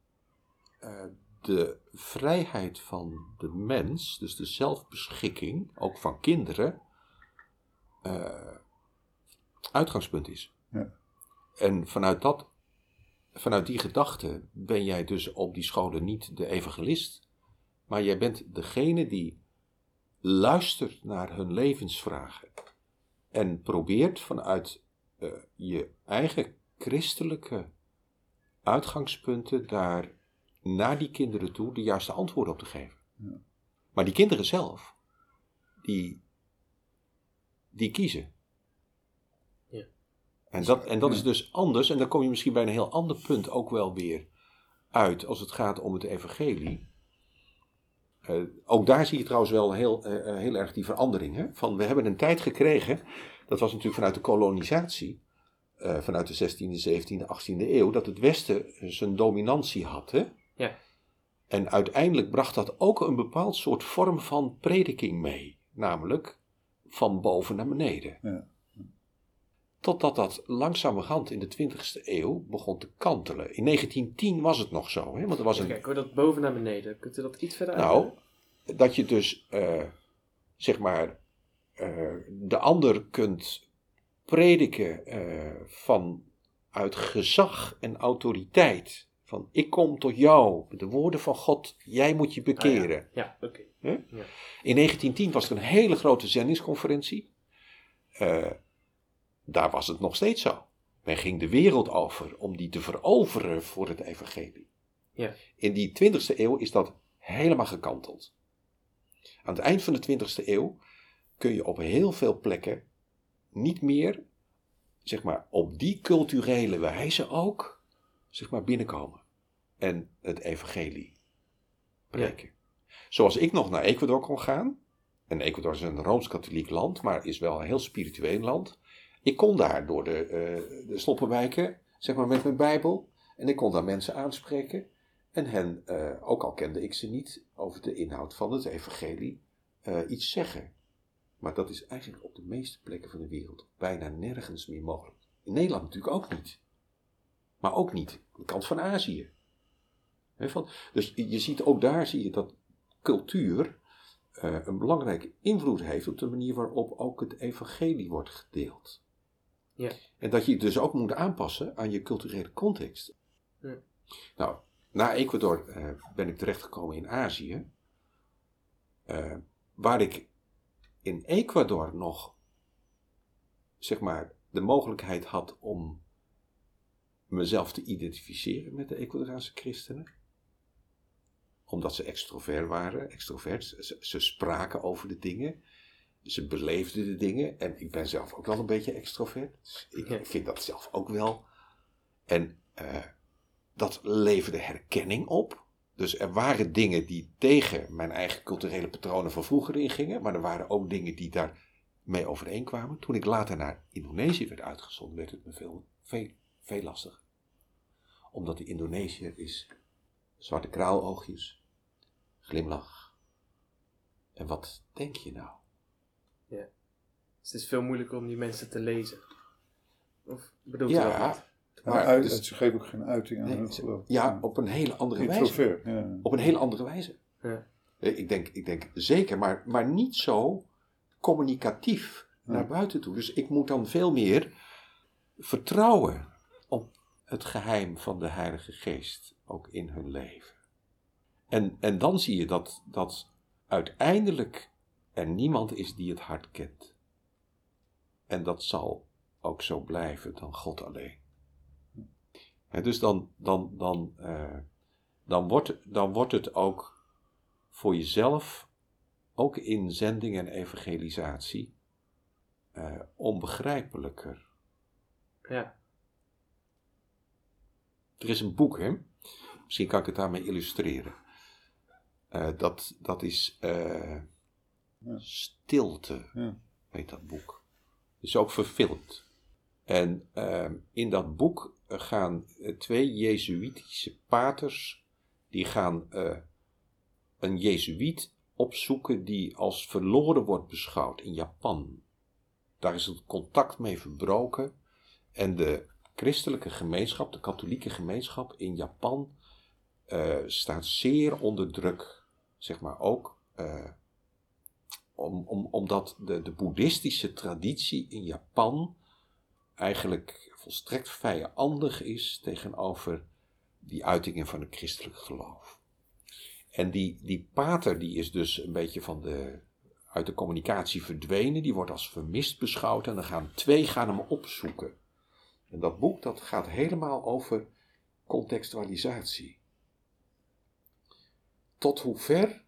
de vrijheid van de mens, dus de zelfbeschikking, ook van kinderen, eh, uitgangspunt is. Ja. En vanuit, dat, vanuit die gedachte ben jij dus op die scholen niet de evangelist, maar jij bent degene die luistert naar hun levensvragen en probeert vanuit eh, je eigen christelijke uitgangspunten daar naar die kinderen toe de juiste antwoorden op te geven. Ja. Maar die kinderen zelf, die, die kiezen. Ja. En dat, en dat Ja. is dus anders, en dan kom je misschien bij een heel ander punt ook wel weer uit als het gaat om het evangelie. Eh, ook daar zie je trouwens wel heel, eh, eh, heel erg die verandering. Hè? Van, we hebben een tijd gekregen, dat was natuurlijk vanuit de kolonisatie, eh, vanuit de 16e, 17e, 18e eeuw, dat het Westen zijn dominantie had. Hè? Ja. En uiteindelijk bracht dat ook een bepaald soort vorm van prediking mee. Namelijk van boven naar beneden. Ja. Totdat dat langzamerhand in de 20e eeuw begon te kantelen. In 1910 was het nog zo. Hè? Want er was een, Kijk, hoor dat boven naar beneden. Kunt u dat iets verder nou, uitleggen? dat je dus, eh, zeg maar, eh, de ander kunt prediken eh, vanuit gezag en autoriteit. Van ik kom tot jou, met de woorden van God, jij moet je bekeren. Ah, ja, ja oké. In 1910 was er een hele grote zendingsconferentie. Eh, daar was het nog steeds zo. Men ging de wereld over om die te veroveren voor het evangelie. Ja. In die 20e eeuw is dat helemaal gekanteld. Aan het eind van de 20e eeuw kun je op heel veel plekken niet meer, zeg maar, op die culturele wijze ook, zeg maar, binnenkomen. En het evangelie preken. Zoals ik nog naar Ecuador kon gaan. En Ecuador is een rooms-katholiek land, maar is wel een heel spiritueel land. Ik kon daar door de, eh, de sloppenwijken, zeg maar met mijn Bijbel. En ik kon daar mensen aanspreken. En hen, eh, ook al kende ik ze niet, over de inhoud van het evangelie eh, iets zeggen. Maar dat is eigenlijk op de meeste plekken van de wereld bijna nergens meer mogelijk. In Nederland natuurlijk ook niet. Maar ook niet de kant van Azië. Van, dus je ziet ook daar zie je dat cultuur eh, een belangrijke invloed heeft op de manier waarop ook het evangelie wordt gedeeld. Ja. En dat je het dus ook moet aanpassen aan je culturele context. Ja. Nou, na Ecuador eh, ben ik terechtgekomen in Azië, eh, waar ik in Ecuador nog, zeg maar, de mogelijkheid had om mezelf te identificeren met de Ecuadoraanse christenen omdat ze extrovert waren, extrovert. Ze, ze spraken over de dingen. Ze beleefden de dingen. En ik ben zelf ook wel een beetje extrovert. Dus ik vind dat zelf ook wel. En eh, dat leverde herkenning op. Dus er waren dingen die tegen mijn eigen culturele patronen van vroeger ingingen. Maar er waren ook dingen die daar mee overeenkwamen. Toen ik later naar Indonesië werd uitgezonden, werd het me veel, veel, veel lastiger. Omdat de Indonesiër is zwarte kraaloogjes, glimlach. En wat denk je nou? Dus het is veel moeilijker om die mensen te lezen. Of bedoelt u dat Ja, niet? Maar maar uit, dus- ze geven ook geen uiting aan nee, hun geloof. ja, op een hele andere wijze. Ja. Op een hele andere wijze. Ja. Ik denk, ik denk zeker, maar, maar niet zo communicatief Ja. naar buiten toe. Dus ik moet dan veel meer vertrouwen het geheim van de Heilige Geest, ook in hun leven. En, en dan zie je dat, dat uiteindelijk er niemand is die het hart kent. En dat zal ook zo blijven dan God alleen. Hè, dus dan, dan, dan, eh, dan, wordt, dan wordt het ook voor jezelf, ook in zending en evangelisatie, eh, onbegrijpelijker. Ja. Er is een boek, hè? Misschien kan ik het daarmee illustreren. Eh, dat, dat is eh, Ja. Stilte, Ja. heet dat boek. Is ook verfilmd. En ehm, in dat boek gaan eh, twee Jezuïtische paters, die gaan een Jezuïet opzoeken die als verloren wordt beschouwd in Japan. Daar is het contact mee verbroken en de christelijke gemeenschap, de katholieke gemeenschap in Japan, eh, staat zeer onder druk. Zeg maar ook eh, om, om, omdat de, de boeddhistische traditie in Japan eigenlijk volstrekt vijandig is tegenover die uitingen van het christelijk geloof. En die, die pater die is dus een beetje van de, uit de communicatie verdwenen, die wordt als vermist beschouwd en dan gaan twee gaan hem opzoeken. En dat boek dat gaat helemaal over contextualisatie. Tot hoever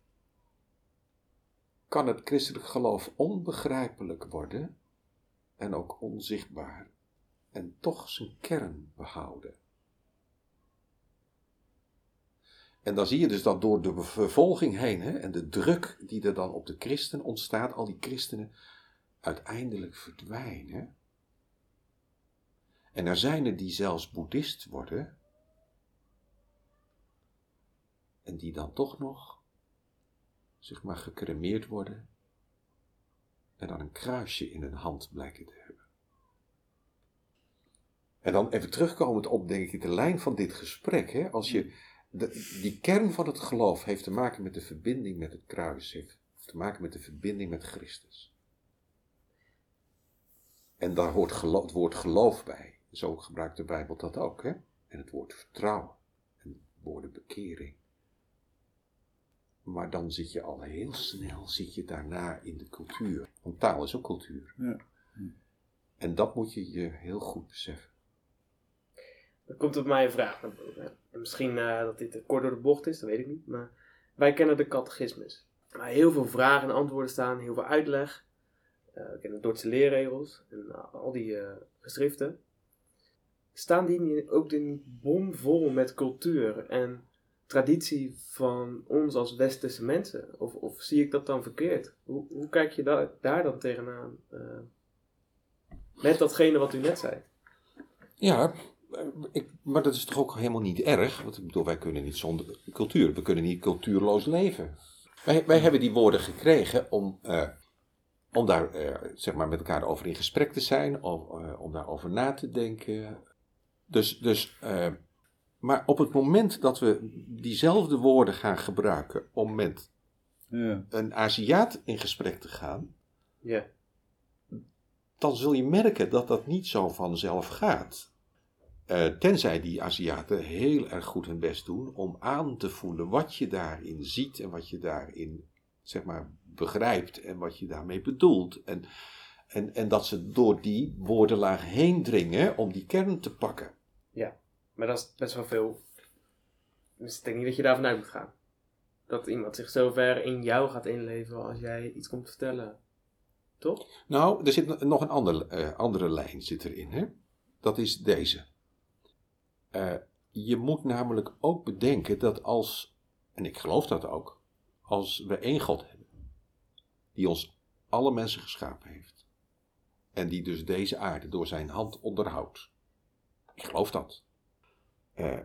kan het christelijk geloof onbegrijpelijk worden en ook onzichtbaar en toch zijn kern behouden. En dan zie je dus dat door de vervolging heen hè, en de druk die er dan op de christen ontstaat, al die christenen uiteindelijk verdwijnen. En er zijn er die zelfs boeddhist worden. En die dan toch nog, zeg maar, gecremeerd worden. En dan een kruisje in hun hand blijken te hebben. En dan even terugkomend op, denk ik, de lijn van dit gesprek. Hè? Als je, de, die kern van het geloof heeft te maken met de verbinding met het kruis. Heeft te maken met de verbinding met Christus. En daar hoort geloof, het woord geloof bij. Zo gebruikt de Bijbel dat ook. Hè? En het woord vertrouwen. En woorden bekering. Maar dan zit je al heel snel, zit je daarna in de cultuur. Want taal is ook cultuur. Ja. En dat moet je je heel goed beseffen. Dan komt op mij een vraag naar boven. En misschien uh, dat dit te kort door de bocht is, dat weet ik niet. Maar wij kennen de catechismus. Waar heel veel vragen en antwoorden staan, heel veel uitleg. Uh, we kennen de Dordtse leerregels en uh, al die geschriften. Staan die ook niet bomvol met cultuur en traditie van ons als westerse mensen? Of, of zie ik dat dan verkeerd? Hoe, hoe kijk je da daar dan tegenaan? met datgene wat u net zei. Ja, ik, maar dat is toch ook helemaal niet erg? Want ik bedoel, wij kunnen niet zonder cultuur. We kunnen niet cultuurloos leven. Wij, wij hebben die woorden gekregen om, uh, om daar uh, zeg maar met elkaar over in gesprek te zijn, om, uh, om daarover na te denken. Dus, dus maar op het moment dat we diezelfde woorden gaan gebruiken om met Ja. een Aziat in gesprek te gaan, Ja. dan zul je merken dat dat niet zo vanzelf gaat. Uh, tenzij die Aziaten heel erg goed hun best doen om aan te voelen wat je daarin ziet en wat je daarin zeg maar begrijpt en wat je daarmee bedoelt. En, en, en dat ze door die woordenlaag heen dringen om die kern te pakken. Ja, maar dat is best wel veel. Dus ik denk niet dat je daar vanuit moet gaan. Dat iemand zich zo ver in jou gaat inleven als jij iets komt vertellen. Toch? Nou, er zit nog een andere, uh, andere lijn zit erin. Hè? Dat is deze. Uh, je moet namelijk ook bedenken dat als, en ik geloof dat ook, als we één God hebben, die ons alle mensen geschapen heeft, en die dus deze aarde door zijn hand onderhoudt, ik geloof dat, uh,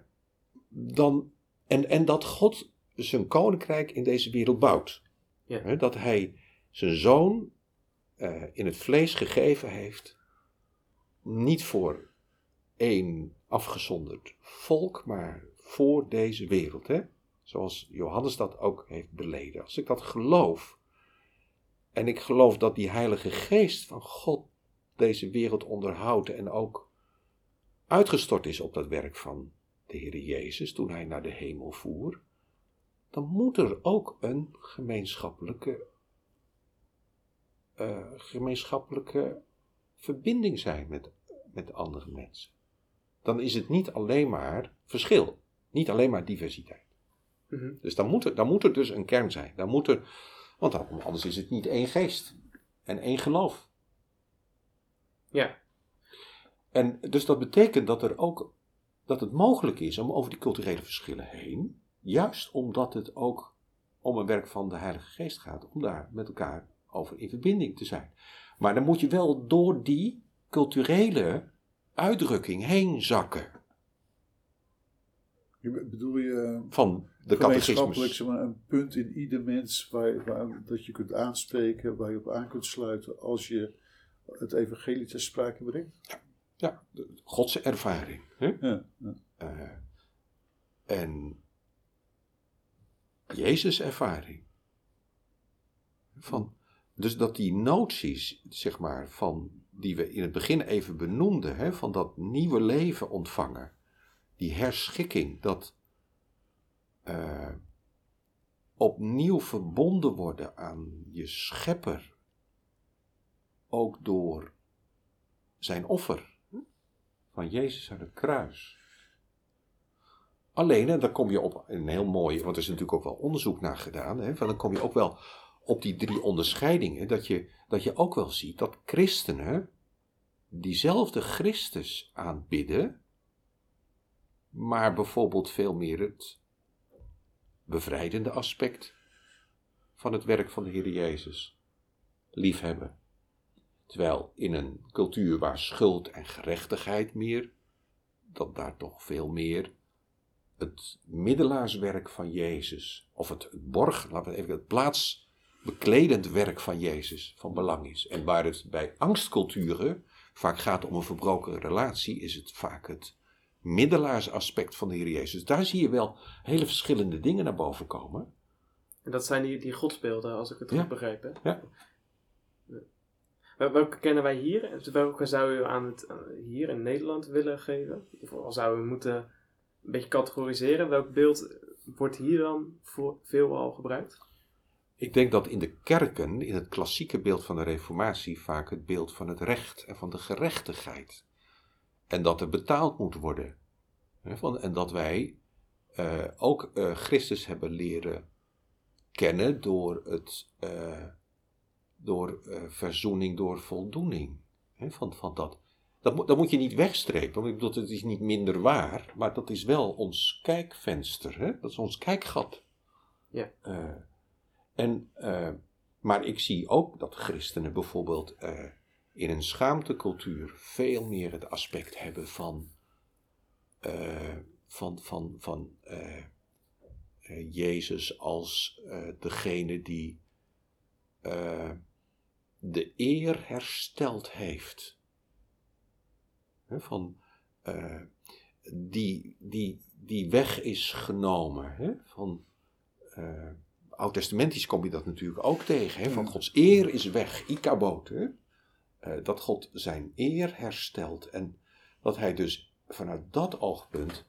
dan, en, en dat God zijn koninkrijk in deze wereld bouwt, Ja. Dat hij zijn zoon uh, in het vlees gegeven heeft, niet voor één afgezonderd volk, maar voor deze wereld. Hè? Zoals Johannes dat ook heeft beleden. Als ik dat geloof, en ik geloof dat die Heilige Geest van God deze wereld onderhoudt en ook uitgestort is op dat werk van de Heer Jezus toen hij naar de hemel voer, dan moet er ook een gemeenschappelijke, uh, gemeenschappelijke verbinding zijn met, met andere mensen dan is het niet alleen maar verschil. Niet alleen maar diversiteit. Mm -hmm. Dus dan moet, er, dan moet er dus een kern zijn. Dan moet er, want anders is het niet één geest en één geloof. Ja. En dus dat betekent dat er ook dat het mogelijk is om over die culturele verschillen heen, juist omdat het ook om een werk van de Heilige Geest gaat, om daar met elkaar over in verbinding te zijn. Maar dan moet je wel door die culturele uitdrukking heen zakken. Je bedoel je van de gemeenschappelijk catechismus. maar, een punt in ieder mens waar, waar, dat je kunt aanspreken, waar je op aan kunt sluiten als je het evangelie ter sprake brengt? Ja, de Godse ervaring. Hè? Ja, ja. Uh, en Jezus' ervaring. Van, dus dat die noties, zeg maar, van, die we in het begin even benoemden, hè, van dat nieuwe leven ontvangen, die herschikking, dat uh, opnieuw verbonden worden aan je schepper, ook door zijn offer van Jezus aan het kruis. Alleen, en daar kom je op een heel mooi, want er is natuurlijk ook wel onderzoek naar gedaan, hè, van dan kom je ook wel op die drie onderscheidingen, dat je, dat je ook wel ziet dat christenen diezelfde Christus aanbidden, maar bijvoorbeeld veel meer het bevrijdende aspect van het werk van de Heer Jezus. Liefhebben. Terwijl in een cultuur waar schuld en gerechtigheid meer, dat daar toch veel meer het middelaarswerk van Jezus, of het, het borg, laten we even het plaatsbekledend werk van Jezus van belang is. En waar het bij angstculturen vaak gaat om een verbroken relatie, is het vaak het middelaarsaspect van de Heer Jezus. Daar zie je wel hele verschillende dingen naar boven komen. En dat zijn die, die godsbeelden, als ik het Ja. goed begrijp. Hè? Ja. Wel- Welke kennen wij hier? Welke zou u aan het, hier in Nederland willen geven? Of al zou u moeten een beetje categoriseren? Welk beeld wordt hier dan voor veelal gebruikt? Ik denk dat in de kerken, in het klassieke beeld van de Reformatie, vaak het beeld van het recht en van de gerechtigheid. En dat er betaald moet worden. En dat wij eh, ook eh, Christus hebben leren kennen door, het, eh, door eh, verzoening, door voldoening. Hè, van, van dat. Dat, moet- dat moet je niet wegstrepen, want ik bedoel, het is niet minder waar, maar dat is wel ons kijkvenster, hè? dat is ons kijkgat. Ja. Eh, en, eh, maar ik zie ook dat christenen bijvoorbeeld in een schaamtecultuur veel meer het aspect hebben van, van, van, van Jezus als degene die de eer hersteld heeft. Van, eh, die, die, die weg is genomen. Hè, van, eh, Oud-testamentisch kom je dat natuurlijk ook tegen. Hè? Van. Gods eer is weg, ikabot. Hè? Eh, dat God zijn eer herstelt. En dat hij dus vanuit dat oogpunt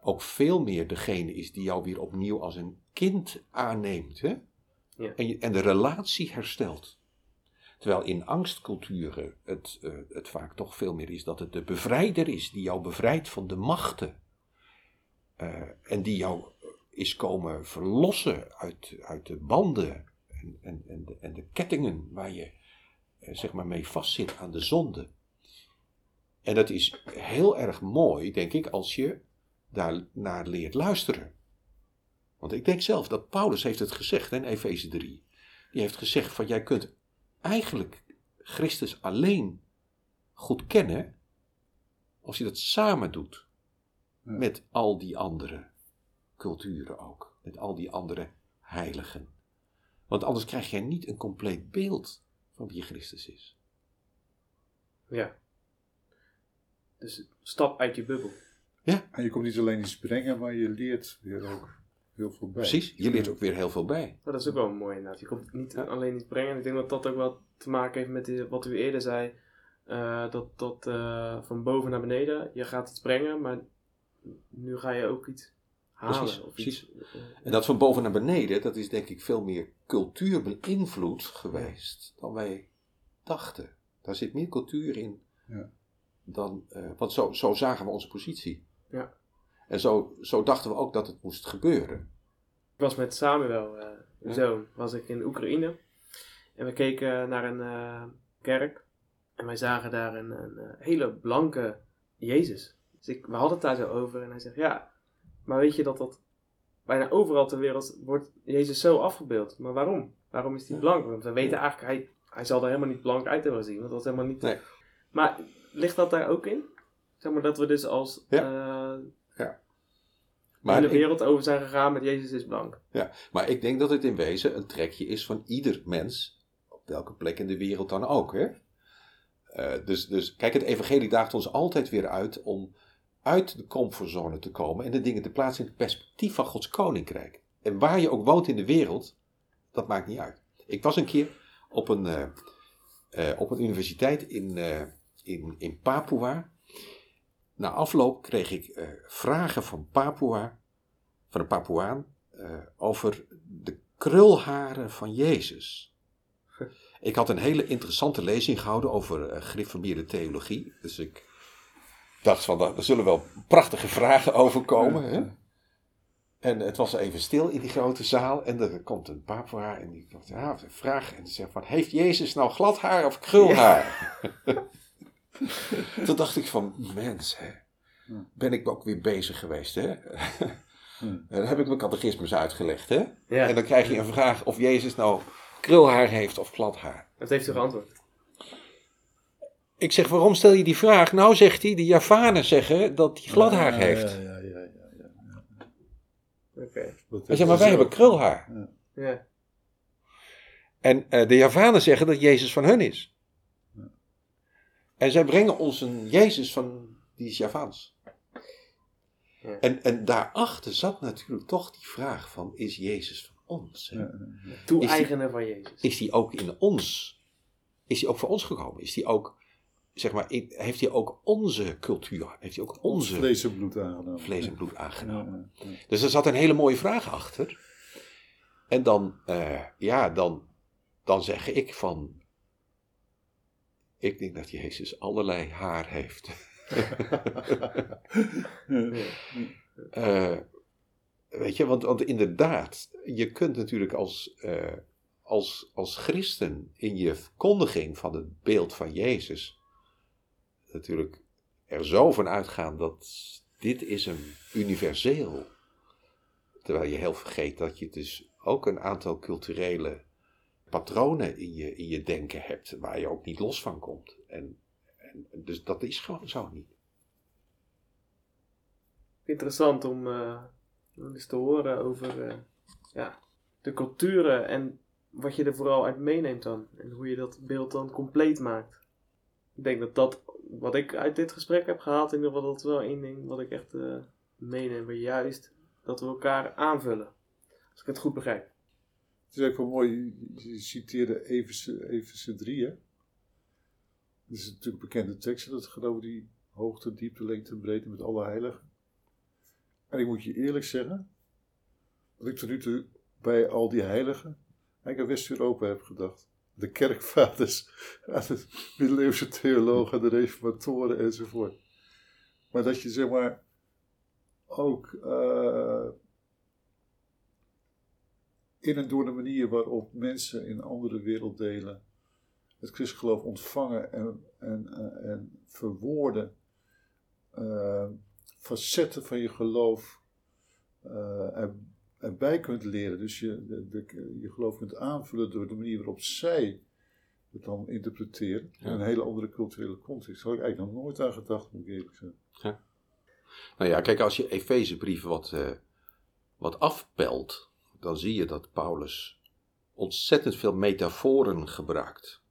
ook veel meer degene is die jou weer opnieuw als een kind aanneemt. Hè? En, en de relatie herstelt. Terwijl in angstculturen het, eh, het vaak toch veel meer is dat het de bevrijder is die jou bevrijdt van de machten. Eh, en die jou is komen verlossen uit, uit de banden en, en, en, de, en de kettingen waar je eh, zeg maar mee vastzit aan de zonde. En dat is heel erg mooi, denk ik, als je daar naar leert luisteren. Want ik denk zelf dat Paulus heeft het gezegd in Efeze 3. Die heeft gezegd van jij kunt eigenlijk Christus alleen goed kennen als je dat samen doet Ja. met al die andere culturen ook. Met al die andere heiligen. Want anders krijg jij niet een compleet beeld van wie Christus is. Ja. Dus stap uit je bubbel. En je komt niet alleen iets brengen, maar je leert weer ook heel veel bij. Precies, je leert ook weer heel veel bij. Maar dat is ook wel mooi inderdaad. Je komt niet Ja. alleen iets brengen. Ik denk dat dat ook wel te maken heeft met die- wat u eerder zei. eh, dat dat eh, van boven naar beneden. Je gaat iets brengen, maar nu ga je ook iets halen. Precies, of precies. Iets, eh, En dat van boven naar beneden, dat is denk ik veel meer cultuurbeïnvloed geweest dan wij dachten. Daar zit meer cultuur in Ja. dan. eh, want zo, zo zagen we onze positie. Ja. En zo, zo dachten we ook dat het moest gebeuren. Ik was met Samuel, uw Ja. zoon, was ik in Oekraïne. En we keken naar een eh, kerk. En wij zagen daar een, een eh, hele blanke Jezus. Dus ik, we hadden het daar zo over. En hij zegt, ja, maar weet je dat dat bijna overal ter wereld wordt Jezus zo afgebeeld. Maar waarom? Waarom is hij blank? Want we weten eigenlijk, hij, hij zal er helemaal niet blank uit hebben gezien. Want dat was helemaal niet... Nee. Maar ligt dat daar ook in? Zeg maar dat we dus als Maar ik, wereld over zijn gegaan met Jezus is blank. ja, maar ik denk dat het in wezen een trekje is van ieder mens, op welke plek in de wereld dan ook. Hè? Eh, dus, dus kijk, het evangelie daagt ons altijd weer uit om uit de comfortzone te komen en de dingen te plaatsen in het perspectief van Gods koninkrijk. En waar je ook woont in de wereld, dat maakt niet uit. Ik was een keer op een, eh, eh, op een universiteit in, in, in Papua. Na afloop kreeg ik eh, vragen van Papua, van een Papuaan, eh, over de krulharen van Jezus. Ik had een hele interessante lezing gehouden over gereformeerde theologie. Dus ik dacht van, daar zullen wel prachtige vragen over komen. Hè? En het was even stil in die grote zaal. En er komt een papua en die komt, ja, vraag. En die zegt van, heeft Jezus nou glad haar of krulhaar? Toen dacht ik van, mens, hè, ben ik ook weer bezig geweest. Hè? Dan heb ik mijn catechismus uitgelegd. Hè? Ja, En dan krijg je een vraag of Jezus nou krulhaar heeft of glad haar. dat heeft u geantwoord. Ik zeg, waarom stel je die vraag? Nou, zegt hij, de Javanen zeggen dat hij glad haar Ja, heeft. Ja, ja, ja. ja, ja. Oké. Hij zegt, maar wij hebben krulhaar. Ja. En eh, de Javanen zeggen dat Jezus van hun is. En zij brengen ons een Jezus van, die is Javaans. Ja. En, en daarachter zat natuurlijk toch die vraag van, is Jezus van ons? Ja, Toe-eigenen van Jezus. Is die ook in ons, is die ook voor ons gekomen? Is die ook, zeg maar, heeft hij ook onze cultuur, heeft hij ook onze Vlees en bloed aangenomen. vlees en bloed aangenomen? Ja. Dus er zat een hele mooie vraag achter. En dan, eh, ja, dan, dan zeg ik van. Ik denk dat Jezus allerlei haar heeft. Eh, weet je, want, want inderdaad, je kunt natuurlijk als, eh, als, als christen in je verkondiging van het beeld van Jezus natuurlijk er zo van uitgaan dat dit is een universeel. Terwijl je heel vergeet dat je dus ook een aantal culturele patronen in je, in je denken hebt, waar je ook niet los van komt. En, en, dus dat is gewoon zo niet. Interessant om, eh, eens te horen over eh, ja, de culturen en wat je er vooral uit meeneemt dan. En hoe je dat beeld dan compleet maakt. Ik denk dat dat, wat ik uit dit gesprek heb gehaald, in ieder geval dat wel één ding wat ik echt eh, meeneem. Maar juist dat we elkaar aanvullen. Als ik het goed begrijp. Het is ook wel mooi, je- citeerde Efeze 3, hè? Dat is natuurlijk bekende tekst, dat gaat over die hoogte, diepte, lengte en breedte met alle heiligen. En ik moet je eerlijk zeggen, dat ik tot nu toe bij al die heiligen, eigenlijk aan West-Europa heb gedacht. De kerkvaders, aan de middeleeuwse theologen, de reformatoren enzovoort. Maar dat je zeg maar ook eh, in en door de manier waarop mensen in andere werelddelen het christengeloof ontvangen en, en, eh, en verwoorden, eh, facetten van je geloof eh, er, erbij kunt leren. Dus je, de, de- je geloof kunt aanvullen door de manier waarop zij het dan interpreteren. In Ja. een hele andere culturele context. Daar had ik eigenlijk nog nooit aan gedacht, moet ik eerlijk zeggen. Nou ja, kijk, als je Efezebrief wat, wat afpelt, dan zie je dat Paulus ontzettend veel metaforen gebruikt.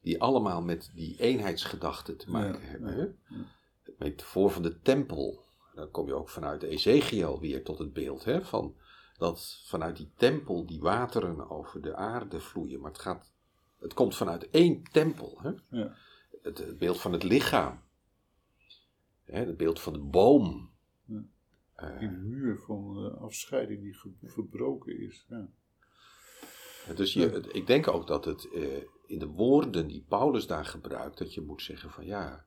Die allemaal met die eenheidsgedachte te maken Ja, hebben. ja, ja. Het metafoor van de tempel. Dan kom je ook vanuit Ezekiel weer tot het beeld. Hè? Van dat vanuit die tempel die wateren over de aarde vloeien. Maar het, gaat, het komt vanuit één tempel. Hè? Ja. Het, het beeld van het lichaam. Hè? Het beeld van de boom. Ja. Eh, Die muur van eh, afscheiding die verbroken is. Ja. Dus je, ik denk ook dat het eh, in de woorden die Paulus daar gebruikt, dat je moet zeggen van ja,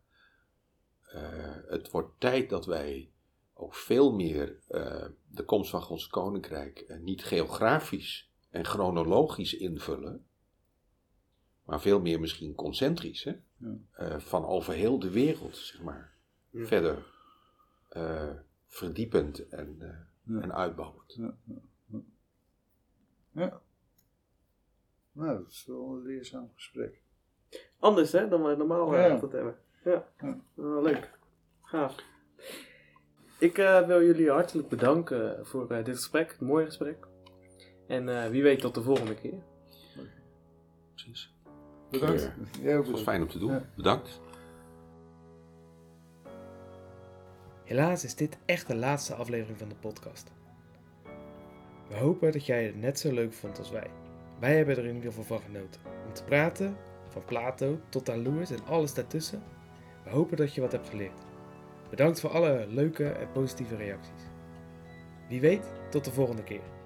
het wordt tijd dat wij ook veel meer de komst van Gods Koninkrijk niet geografisch en chronologisch invullen, maar veel meer misschien concentrisch, hè? Ja. Van over heel de wereld, zeg maar, Ja. verder verdiepend en, eh, Ja. en uitbouwend. Ja, ja, ja. ja. Nou, dat is wel een leerzaam gesprek. Anders hè, dan we normaal eh, Ja. altijd hebben. Ja, Ja. Wel leuk. Gaaf. Ik eh, wil jullie hartelijk bedanken voor eh, dit gesprek, een mooi gesprek. En eh, wie weet tot de volgende keer. Precies. Bedankt. Ja. Ook Het was bedankt. fijn om te doen. Ja. Bedankt. Helaas is dit echt de laatste aflevering van de podcast. We hopen dat jij het net zo leuk vond als wij. Wij hebben er in ieder geval van genoten. Om te praten, van Plato tot aan Loers en alles daartussen. We hopen dat je wat hebt geleerd. Bedankt voor alle leuke en positieve reacties. Wie weet, tot de volgende keer.